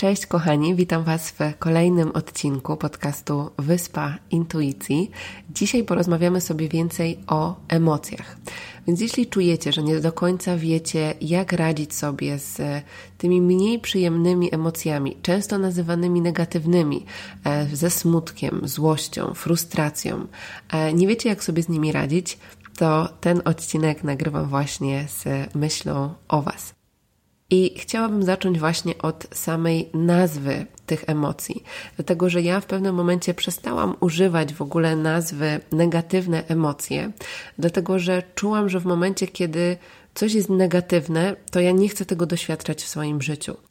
Cześć kochani, witam Was w kolejnym odcinku podcastu Wyspa Intuicji. Dzisiaj porozmawiamy sobie więcej o emocjach. Więc jeśli czujecie, że nie do końca wiecie, jak radzić sobie z tymi mniej przyjemnymi emocjami, często nazywanymi negatywnymi, e, ze smutkiem, złością, frustracją, e, nie wiecie, jak sobie z nimi radzić, to ten odcinek nagrywam właśnie z myślą o Was. I chciałabym zacząć właśnie od samej nazwy tych emocji, dlatego że ja w pewnym momencie przestałam używać w ogóle nazwy negatywne emocje, dlatego że czułam, że w momencie, kiedy coś jest negatywne, to ja nie chcę tego doświadczać w swoim życiu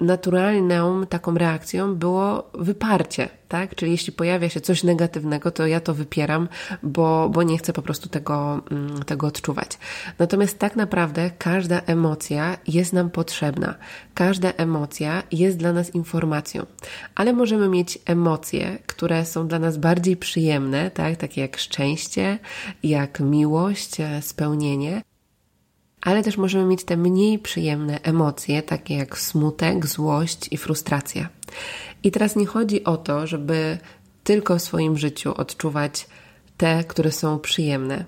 naturalną taką reakcją było wyparcie, tak? Czyli jeśli pojawia się coś negatywnego, to ja to wypieram, bo, bo nie chcę po prostu tego, mm, tego odczuwać. Natomiast tak naprawdę każda emocja jest nam potrzebna. Każda emocja jest dla nas informacją, ale możemy mieć emocje, które są dla nas bardziej przyjemne, tak? Takie jak szczęście, jak miłość, e, spełnienie ale też możemy mieć te mniej przyjemne emocje, takie jak smutek, złość i frustracja. I teraz nie chodzi o to, żeby tylko w swoim życiu odczuwać te, które są przyjemne.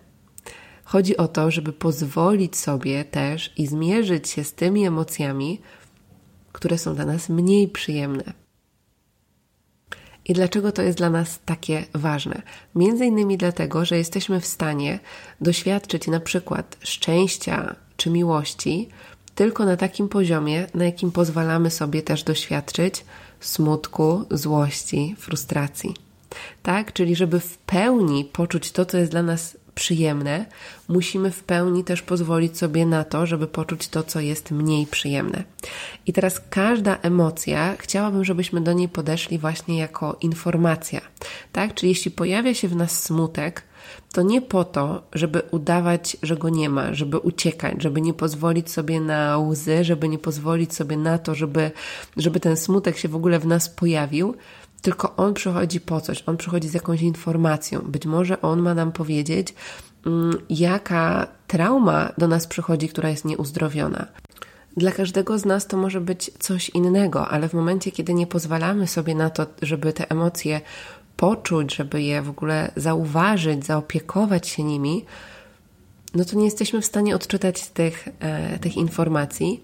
Chodzi o to, żeby pozwolić sobie też i zmierzyć się z tymi emocjami, które są dla nas mniej przyjemne. I dlaczego to jest dla nas takie ważne? Między innymi dlatego, że jesteśmy w stanie doświadczyć na przykład szczęścia, czy miłości, tylko na takim poziomie, na jakim pozwalamy sobie też doświadczyć smutku, złości, frustracji. Tak? Czyli, żeby w pełni poczuć to, co jest dla nas przyjemne, musimy w pełni też pozwolić sobie na to, żeby poczuć to, co jest mniej przyjemne. I teraz każda emocja, chciałabym, żebyśmy do niej podeszli właśnie jako informacja. Tak? Czyli jeśli pojawia się w nas smutek, to nie po to, żeby udawać, że go nie ma, żeby uciekać, żeby nie pozwolić sobie na łzy, żeby nie pozwolić sobie na to, żeby, żeby ten smutek się w ogóle w nas pojawił, tylko on przychodzi po coś, on przychodzi z jakąś informacją. Być może on ma nam powiedzieć, mm, jaka trauma do nas przychodzi, która jest nieuzdrowiona. Dla każdego z nas to może być coś innego, ale w momencie, kiedy nie pozwalamy sobie na to, żeby te emocje poczuć, żeby je w ogóle zauważyć, zaopiekować się nimi, no to nie jesteśmy w stanie odczytać tych, e, tych informacji.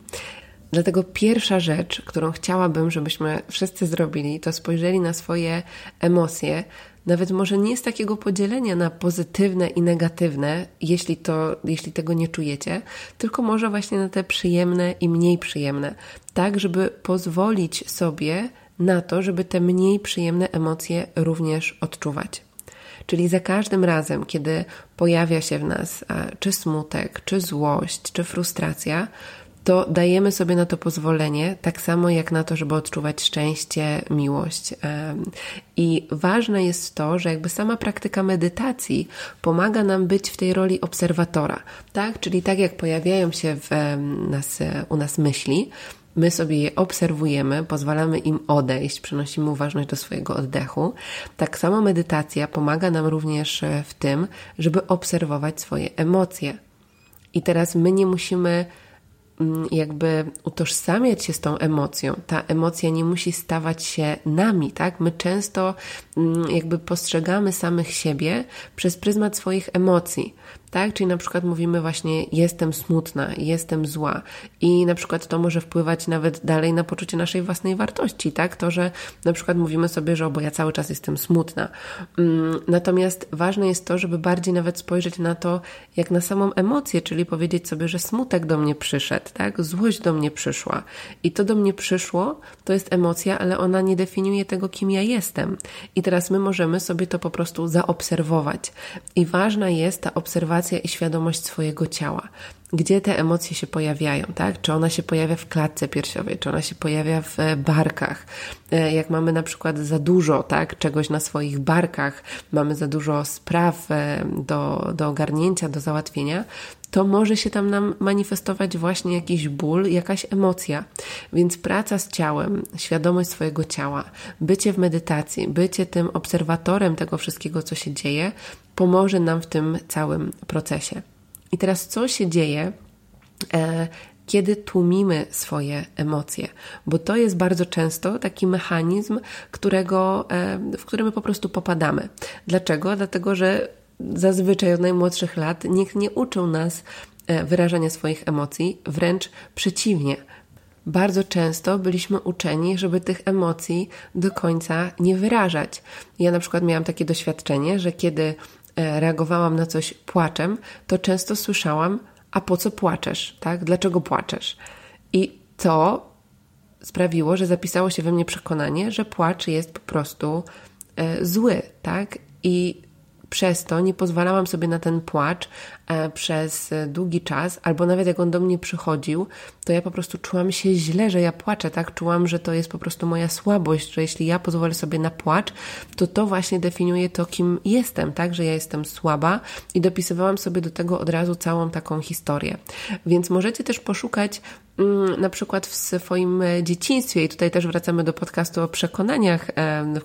Dlatego pierwsza rzecz, którą chciałabym, żebyśmy wszyscy zrobili, to spojrzeli na swoje emocje, nawet może nie z takiego podzielenia na pozytywne i negatywne, jeśli, to, jeśli tego nie czujecie, tylko może właśnie na te przyjemne i mniej przyjemne, tak żeby pozwolić sobie na to, żeby te mniej przyjemne emocje również odczuwać. Czyli za każdym razem, kiedy pojawia się w nas czy smutek, czy złość, czy frustracja, to dajemy sobie na to pozwolenie, tak samo jak na to, żeby odczuwać szczęście, miłość. I ważne jest to, że jakby sama praktyka medytacji pomaga nam być w tej roli obserwatora, tak? Czyli tak jak pojawiają się w nas, u nas myśli, My sobie je obserwujemy, pozwalamy im odejść, przenosimy uważność do swojego oddechu. Tak samo medytacja pomaga nam również e, w tym, żeby obserwować swoje emocje. I teraz my nie musimy mm, jakby utożsamiać się z tą emocją. Ta emocja nie musi stawać się nami, tak? My często mm, jakby postrzegamy samych siebie przez pryzmat swoich emocji tak? Czyli na przykład mówimy właśnie jestem smutna, jestem zła i na przykład to może wpływać nawet dalej na poczucie naszej własnej wartości, tak? To, że na przykład mówimy sobie, że bo ja cały czas jestem smutna. Mm, natomiast ważne jest to, żeby bardziej nawet spojrzeć na to, jak na samą emocję, czyli powiedzieć sobie, że smutek do mnie przyszedł, tak? Złość do mnie przyszła i to do mnie przyszło, to jest emocja, ale ona nie definiuje tego, kim ja jestem. I teraz my możemy sobie to po prostu zaobserwować. I ważna jest ta obserwacja i świadomość swojego ciała. Gdzie te emocje się pojawiają, tak? Czy ona się pojawia w klatce piersiowej, czy ona się pojawia w e, barkach. E, jak mamy na przykład za dużo, tak? Czegoś na swoich barkach, mamy za dużo spraw e, do, do ogarnięcia, do załatwienia, to może się tam nam manifestować właśnie jakiś ból, jakaś emocja. Więc praca z ciałem, świadomość swojego ciała, bycie w medytacji, bycie tym obserwatorem tego wszystkiego, co się dzieje, pomoże nam w tym całym procesie. I teraz co się dzieje, e, kiedy tłumimy swoje emocje, bo to jest bardzo często taki mechanizm, którego, e, w który my po prostu popadamy. Dlaczego? Dlatego, że zazwyczaj od najmłodszych lat nikt nie uczył nas e, wyrażania swoich emocji, wręcz przeciwnie. Bardzo często byliśmy uczeni, żeby tych emocji do końca nie wyrażać. Ja na przykład miałam takie doświadczenie, że kiedy reagowałam na coś płaczem, to często słyszałam: A po co płaczesz? Tak? Dlaczego płaczesz? I to sprawiło, że zapisało się we mnie przekonanie, że płacz jest po prostu e, zły, tak? I przez to nie pozwalałam sobie na ten płacz e, przez długi czas, albo nawet jak on do mnie przychodził, to ja po prostu czułam się źle, że ja płaczę, tak? Czułam, że to jest po prostu moja słabość, że jeśli ja pozwolę sobie na płacz, to to właśnie definiuje to, kim jestem, tak? Że ja jestem słaba i dopisywałam sobie do tego od razu całą taką historię. Więc możecie też poszukać mm, na przykład w swoim dzieciństwie, i tutaj też wracamy do podcastu o przekonaniach,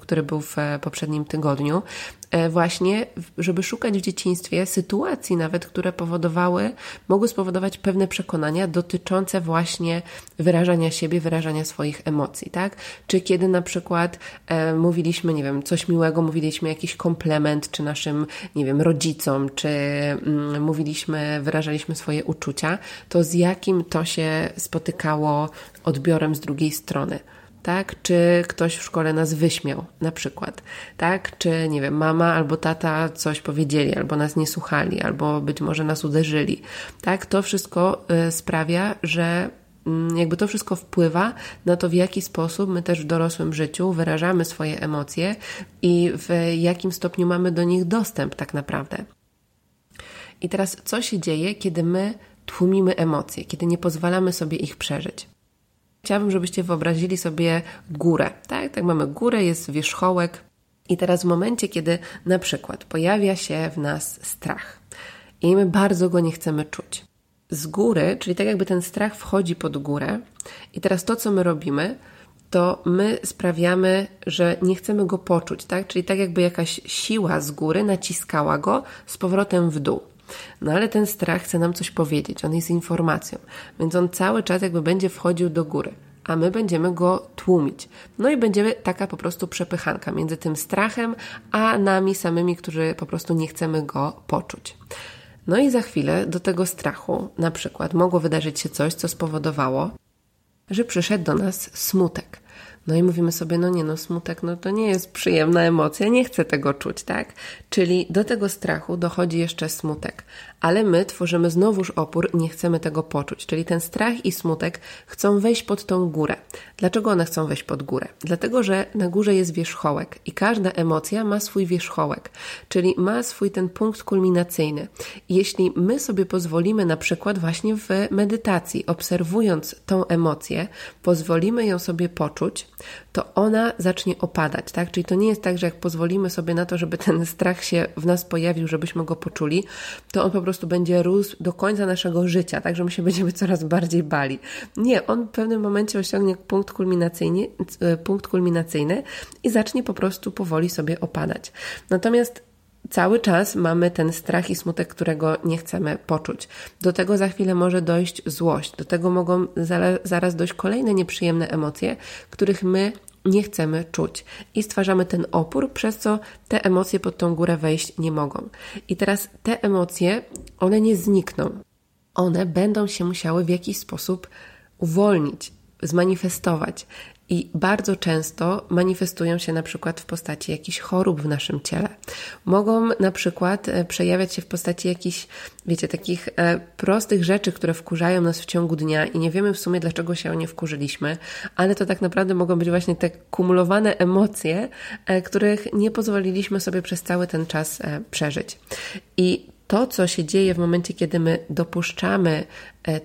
który był w poprzednim tygodniu, e, właśnie, żeby szukać w dzieciństwie sytuacji nawet, które powodowały, mogły spowodować pewne przekonania dotyczące właśnie wyrażania siebie, wyrażania swoich emocji, tak? Czy kiedy na przykład e, mówiliśmy, nie wiem, coś miłego, mówiliśmy jakiś komplement, czy naszym, nie wiem, rodzicom, czy mm, mówiliśmy, wyrażaliśmy swoje uczucia, to z jakim to się spotykało odbiorem z drugiej strony tak? Czy ktoś w szkole nas wyśmiał, na przykład, tak? Czy, nie wiem, mama albo tata coś powiedzieli, albo nas nie słuchali, albo być może nas uderzyli, tak? To wszystko y, sprawia, że mm, jakby to wszystko wpływa na to, w jaki sposób my też w dorosłym życiu wyrażamy swoje emocje i w jakim stopniu mamy do nich dostęp, tak naprawdę. I teraz, co się dzieje, kiedy my tłumimy emocje, kiedy nie pozwalamy sobie ich przeżyć? Chciałabym, żebyście wyobrazili sobie górę. Tak, tak mamy górę, jest wierzchołek. I teraz w momencie, kiedy na przykład pojawia się w nas strach i my bardzo go nie chcemy czuć. Z góry, czyli tak jakby ten strach wchodzi pod górę, i teraz to, co my robimy, to my sprawiamy, że nie chcemy go poczuć, tak? Czyli tak jakby jakaś siła z góry naciskała go z powrotem w dół. No ale ten strach chce nam coś powiedzieć, on jest informacją, więc on cały czas jakby będzie wchodził do góry, a my będziemy go tłumić. No i będziemy taka po prostu przepychanka między tym strachem, a nami samymi, którzy po prostu nie chcemy go poczuć. No i za chwilę do tego strachu, na przykład, mogło wydarzyć się coś, co spowodowało, że przyszedł do nas smutek. No i mówimy sobie, no nie, no smutek, no to nie jest przyjemna emocja, nie chcę tego czuć, tak? Czyli do tego strachu dochodzi jeszcze smutek ale my tworzymy znowuż opór, nie chcemy tego poczuć. Czyli ten strach i smutek chcą wejść pod tą górę. Dlaczego one chcą wejść pod górę? Dlatego, że na górze jest wierzchołek i każda emocja ma swój wierzchołek, czyli ma swój ten punkt kulminacyjny. Jeśli my sobie pozwolimy na przykład właśnie w medytacji, obserwując tą emocję, pozwolimy ją sobie poczuć, to ona zacznie opadać, tak? Czyli to nie jest tak, że jak pozwolimy sobie na to, żeby ten strach się w nas pojawił, żebyśmy go poczuli, to on po prostu będzie rósł do końca naszego życia, tak, że my się będziemy coraz bardziej bali. Nie, on w pewnym momencie osiągnie punkt kulminacyjny, e, punkt kulminacyjny i zacznie po prostu powoli sobie opadać. Natomiast cały czas mamy ten strach i smutek, którego nie chcemy poczuć. Do tego za chwilę może dojść złość, do tego mogą zaraz dojść kolejne nieprzyjemne emocje, których my nie chcemy czuć i stwarzamy ten opór, przez co te emocje pod tą górę wejść nie mogą. I teraz te emocje, one nie znikną. One będą się musiały w jakiś sposób uwolnić, zmanifestować i bardzo często manifestują się na przykład w postaci jakichś chorób w naszym ciele. Mogą na przykład e, przejawiać się w postaci jakichś, wiecie, takich e, prostych rzeczy, które wkurzają nas w ciągu dnia i nie wiemy w sumie, dlaczego się o nie wkurzyliśmy, ale to tak naprawdę mogą być właśnie te kumulowane emocje, e, których nie pozwoliliśmy sobie przez cały ten czas przeżyć. I to, co się dzieje w momencie, kiedy my dopuszczamy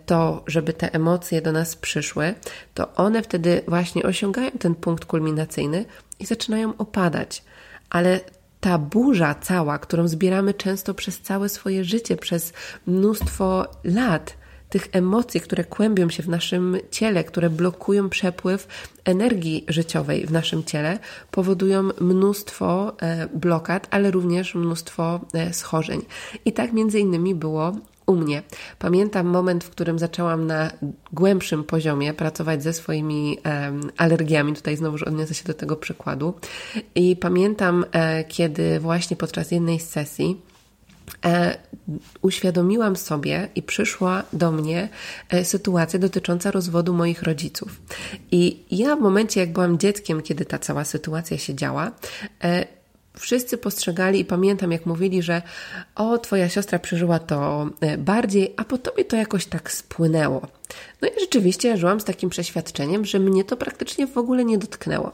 to, żeby te emocje do nas przyszły, to one wtedy właśnie osiągają ten punkt kulminacyjny i zaczynają opadać. Ale ta burza cała, którą zbieramy często przez całe swoje życie, przez mnóstwo lat, tych emocji, które kłębią się w naszym ciele, które blokują przepływ energii życiowej w naszym ciele, powodują mnóstwo e, blokad, ale również mnóstwo e, schorzeń. I tak między innymi było u mnie. Pamiętam moment, w którym zaczęłam na głębszym poziomie pracować ze swoimi um, alergiami. Tutaj znowu odniosę się do tego przykładu. I pamiętam, e, kiedy właśnie podczas jednej z sesji e, uświadomiłam sobie i przyszła do mnie e, sytuacja dotycząca rozwodu moich rodziców. I ja w momencie, jak byłam dzieckiem, kiedy ta cała sytuacja się działa, e, wszyscy postrzegali i pamiętam, jak mówili, że o, twoja siostra przeżyła to e, bardziej, a po tobie to jakoś tak spłynęło. No i rzeczywiście ja żyłam z takim przeświadczeniem, że mnie to praktycznie w ogóle nie dotknęło.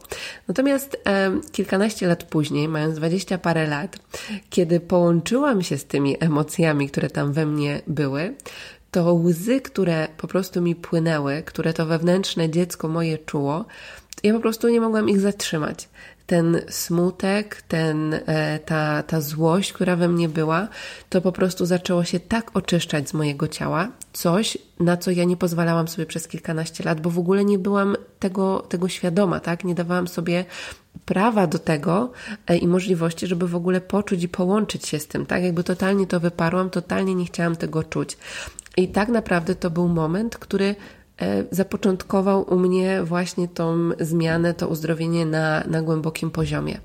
Natomiast e, kilkanaście lat później, mając dwadzieścia parę lat, kiedy połączyłam się z tymi emocjami, które tam we mnie były, to łzy, które po prostu mi płynęły, które to wewnętrzne dziecko moje czuło, ja po prostu nie mogłam ich zatrzymać ten smutek, ten, e, ta, ta złość, która we mnie była, to po prostu zaczęło się tak oczyszczać z mojego ciała, coś, na co ja nie pozwalałam sobie przez kilkanaście lat, bo w ogóle nie byłam tego, tego świadoma, tak? Nie dawałam sobie prawa do tego e, i możliwości, żeby w ogóle poczuć i połączyć się z tym, tak? Jakby totalnie to wyparłam, totalnie nie chciałam tego czuć. I tak naprawdę to był moment, który E, zapoczątkował u mnie właśnie tą zmianę, to uzdrowienie na, na głębokim poziomie.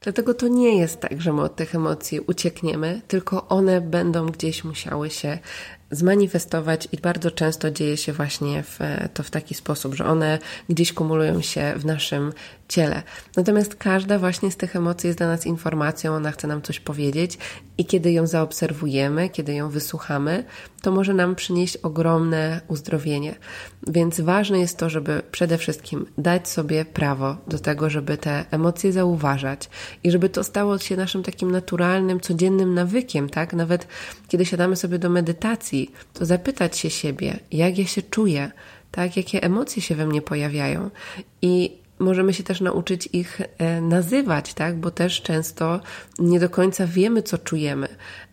Dlatego to nie jest tak, że my od tych emocji uciekniemy, tylko one będą gdzieś musiały się zmanifestować i bardzo często dzieje się właśnie w, to w taki sposób, że one gdzieś kumulują się w naszym ciele. Natomiast każda właśnie z tych emocji jest dla nas informacją, ona chce nam coś powiedzieć i kiedy ją zaobserwujemy, kiedy ją wysłuchamy, to może nam przynieść ogromne uzdrowienie. Więc ważne jest to, żeby przede wszystkim dać sobie prawo do tego, żeby te emocje zauważać i żeby to stało się naszym takim naturalnym, codziennym nawykiem, tak? Nawet kiedy siadamy sobie do medytacji, to zapytać się siebie, jak ja się czuję, tak? Jakie emocje się we mnie pojawiają i możemy się też nauczyć ich e, nazywać, tak? Bo też często nie do końca wiemy, co czujemy,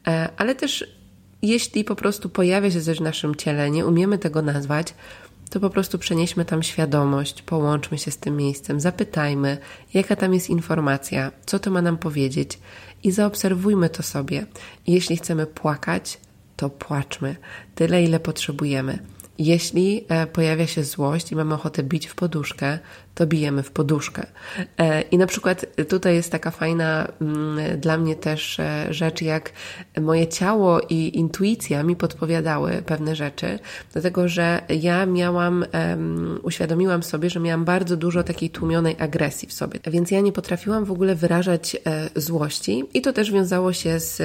e, ale też jeśli po prostu pojawia się coś w naszym ciele, nie umiemy tego nazwać, to po prostu przenieśmy tam świadomość, połączmy się z tym miejscem, zapytajmy, jaka tam jest informacja, co to ma nam powiedzieć i zaobserwujmy to sobie. Jeśli chcemy płakać, to płaczmy tyle, ile potrzebujemy. Jeśli e, pojawia się złość i mamy ochotę bić w poduszkę, to bijemy w poduszkę. E, I na przykład tutaj jest taka fajna mm, dla mnie też e, rzecz, jak moje ciało i intuicja mi podpowiadały pewne rzeczy, dlatego że ja miałam, uświadomiłam sobie, że miałam bardzo dużo takiej tłumionej agresji w sobie, więc ja nie potrafiłam w ogóle wyrażać złości i to też wiązało się z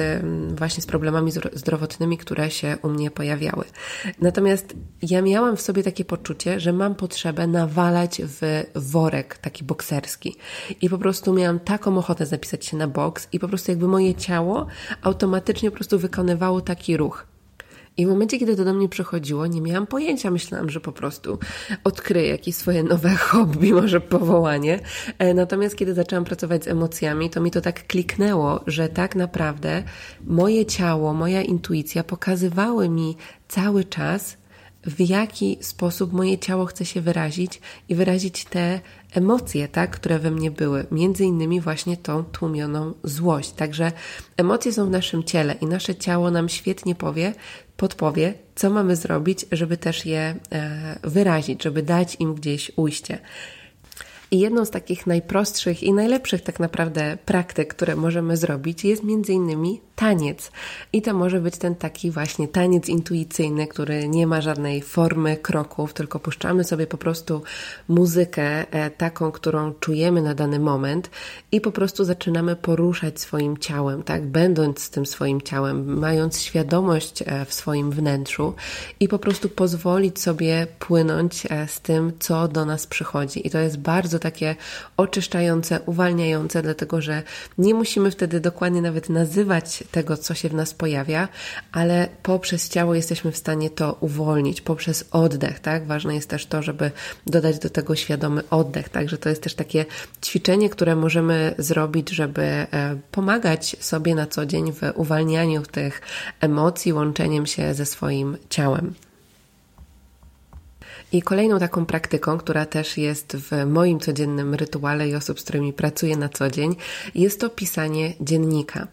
właśnie z problemami zdrowotnymi, które się u mnie pojawiały. Natomiast ja miałam w sobie takie poczucie, że mam potrzebę nawalać w worek taki bokserski. I po prostu miałam taką ochotę zapisać się na boks i po prostu jakby moje ciało automatycznie po prostu wykonywało taki ruch. I w momencie, kiedy to do mnie przychodziło, nie miałam pojęcia. Myślałam, że po prostu odkryję jakieś swoje nowe hobby, może powołanie. E, natomiast kiedy zaczęłam pracować z emocjami, to mi to tak kliknęło, że tak naprawdę moje ciało, moja intuicja pokazywały mi cały czas, w jaki sposób moje ciało chce się wyrazić i wyrazić te emocje, tak, które we mnie były, między innymi właśnie tą tłumioną złość. Także emocje są w naszym ciele i nasze ciało nam świetnie powie, podpowie, co mamy zrobić, żeby też je e, wyrazić, żeby dać im gdzieś ujście. I jedną z takich najprostszych i najlepszych tak naprawdę praktyk, które możemy zrobić, jest między innymi taniec. I to może być ten taki właśnie taniec intuicyjny, który nie ma żadnej formy kroków, tylko puszczamy sobie po prostu muzykę e, taką, którą czujemy na dany moment i po prostu zaczynamy poruszać swoim ciałem, tak? Będąc z tym swoim ciałem, mając świadomość e, w swoim wnętrzu i po prostu pozwolić sobie płynąć e, z tym, co do nas przychodzi. I to jest bardzo takie oczyszczające, uwalniające, dlatego że nie musimy wtedy dokładnie nawet nazywać tego, co się w nas pojawia, ale poprzez ciało jesteśmy w stanie to uwolnić, poprzez oddech, tak? Ważne jest też to, żeby dodać do tego świadomy oddech, także to jest też takie ćwiczenie, które możemy zrobić, żeby e, pomagać sobie na co dzień w uwalnianiu tych emocji, łączeniem się ze swoim ciałem. I kolejną taką praktyką, która też jest w moim codziennym rytuale i osób, z którymi pracuję na co dzień, jest to pisanie dziennika.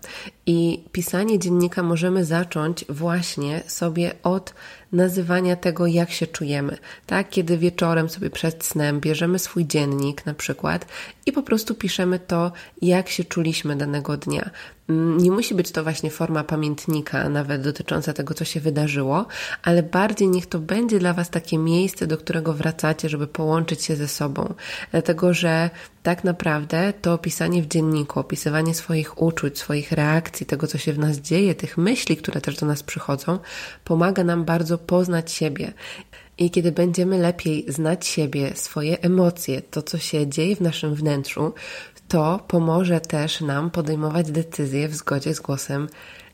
I pisanie dziennika możemy zacząć właśnie sobie od nazywania tego, jak się czujemy. Tak, kiedy wieczorem sobie przed snem bierzemy swój dziennik na przykład i po prostu piszemy to, jak się czuliśmy danego dnia. Mm, nie musi być to właśnie forma pamiętnika, nawet dotycząca tego, co się wydarzyło, ale bardziej niech to będzie dla Was takie miejsce, do którego wracacie, żeby połączyć się ze sobą. Dlatego, że tak naprawdę to opisanie w dzienniku, opisywanie swoich uczuć, swoich reakcji, tego, co się w nas dzieje, tych myśli, które też do nas przychodzą, pomaga nam bardzo poznać siebie. I kiedy będziemy lepiej znać siebie, swoje emocje, to, co się dzieje w naszym wnętrzu, to pomoże też nam podejmować decyzje w zgodzie z głosem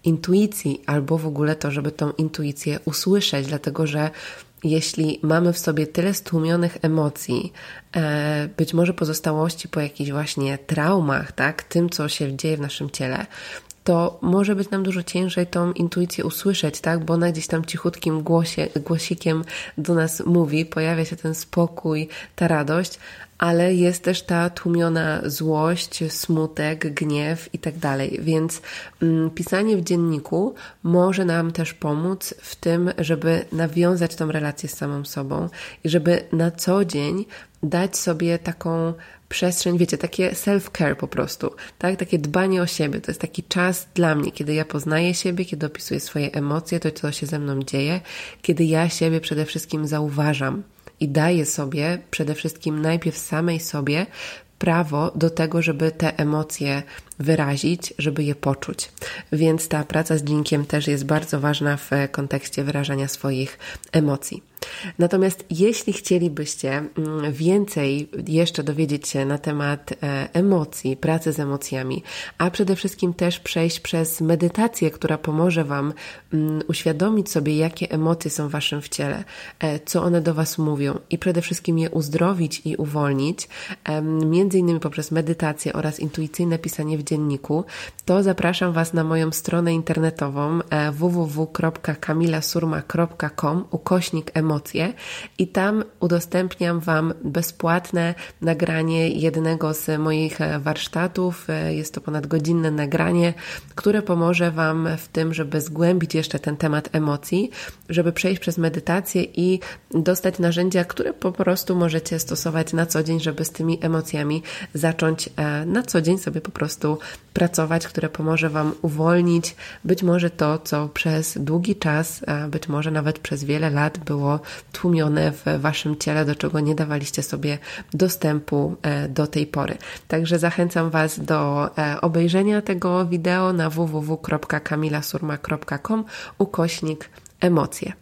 intuicji, albo w ogóle to, żeby tą intuicję usłyszeć, dlatego że jeśli mamy w sobie tyle stłumionych emocji, e, być może pozostałości po jakichś właśnie traumach, tak, tym, co się dzieje w naszym ciele, to może być nam dużo ciężej tą intuicję usłyszeć, tak? Bo ona gdzieś tam cichutkim głosie, głosikiem do nas mówi, pojawia się ten spokój, ta radość, ale jest też ta tłumiona złość, smutek, gniew i tak dalej. Więc mm, pisanie w dzienniku może nam też pomóc w tym, żeby nawiązać tą relację z samą sobą i żeby na co dzień dać sobie taką przestrzeń, wiecie, takie self-care po prostu, tak? Takie dbanie o siebie. To jest taki czas dla mnie, kiedy ja poznaję siebie, kiedy opisuję swoje emocje, to co się ze mną dzieje, kiedy ja siebie przede wszystkim zauważam i daję sobie przede wszystkim najpierw samej sobie prawo do tego, żeby te emocje wyrazić, żeby je poczuć. Więc ta praca z dźwiękiem też jest bardzo ważna w kontekście wyrażania swoich emocji. Natomiast jeśli chcielibyście mm, więcej jeszcze dowiedzieć się na temat e, emocji, pracy z emocjami, a przede wszystkim też przejść przez medytację, która pomoże Wam mm, uświadomić sobie, jakie emocje są w Waszym w ciele, e, co one do Was mówią i przede wszystkim je uzdrowić i uwolnić, między innymi poprzez medytację oraz intuicyjne pisanie w dzienniku, to zapraszam Was na moją stronę internetową e, www.kamilasurma.com ukośnik emocji emocje i tam udostępniam Wam bezpłatne nagranie jednego z moich e, warsztatów. E, jest to ponad godzinne nagranie, które pomoże Wam w tym, żeby zgłębić jeszcze ten temat emocji, żeby przejść przez medytację i dostać narzędzia, które po prostu możecie stosować na co dzień, żeby z tymi emocjami zacząć e, na co dzień sobie po prostu pracować, które pomoże Wam uwolnić być może to, co przez długi czas, być może nawet przez wiele lat było tłumione w Waszym ciele, do czego nie dawaliście sobie dostępu e, do tej pory. Także zachęcam Was do e, obejrzenia tego wideo na www.kamilasurma.com ukośnik emocje.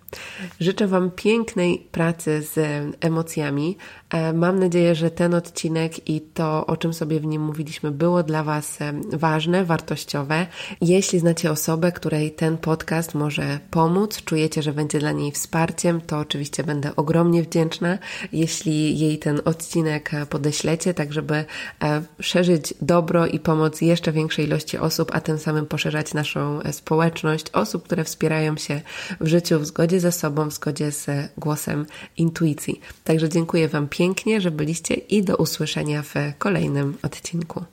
Życzę Wam pięknej pracy z emocjami. E, mam nadzieję, że ten odcinek i to, o czym sobie w nim mówiliśmy, było dla Was e, ważne, wartościowe. Jeśli znacie osobę, której ten podcast może pomóc, czujecie, że będzie dla niej wsparciem, to oczywiście będę ogromnie wdzięczna, jeśli jej ten odcinek e, podeślecie, tak żeby szerzyć dobro i pomoc jeszcze większej ilości osób, a tym samym poszerzać naszą społeczność osób, które wspierają się w życiu w zgodzie ze sobą, w zgodzie z głosem intuicji. Także dziękuję Wam pięknie, że byliście i do usłyszenia w kolejnym odcinku.